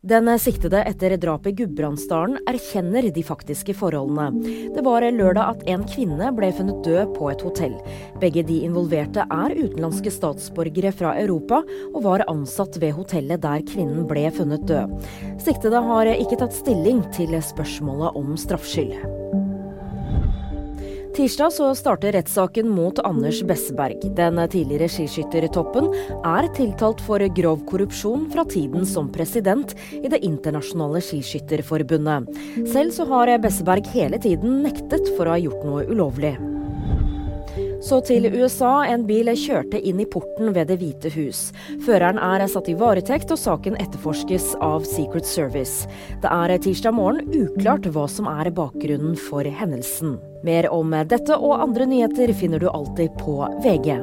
Den siktede etter drapet i Gudbrandsdalen erkjenner de faktiske forholdene. Det var lørdag at en kvinne ble funnet død på et hotell. Begge de involverte er utenlandske statsborgere fra Europa, og var ansatt ved hotellet der kvinnen ble funnet død. Siktede har ikke tatt stilling til spørsmålet om straffskyld. Tirsdag så starter rettssaken mot Anders Besseberg. Den tidligere skiskyttertoppen er tiltalt for grov korrupsjon fra tiden som president i Det internasjonale skiskytterforbundet. Selv så har Besseberg hele tiden nektet for å ha gjort noe ulovlig. Så til USA. En bil kjørte inn i porten ved Det hvite hus. Føreren er satt i varetekt, og saken etterforskes av Secret Service. Det er tirsdag morgen uklart hva som er bakgrunnen for hendelsen. Mer om dette og andre nyheter finner du alltid på VG.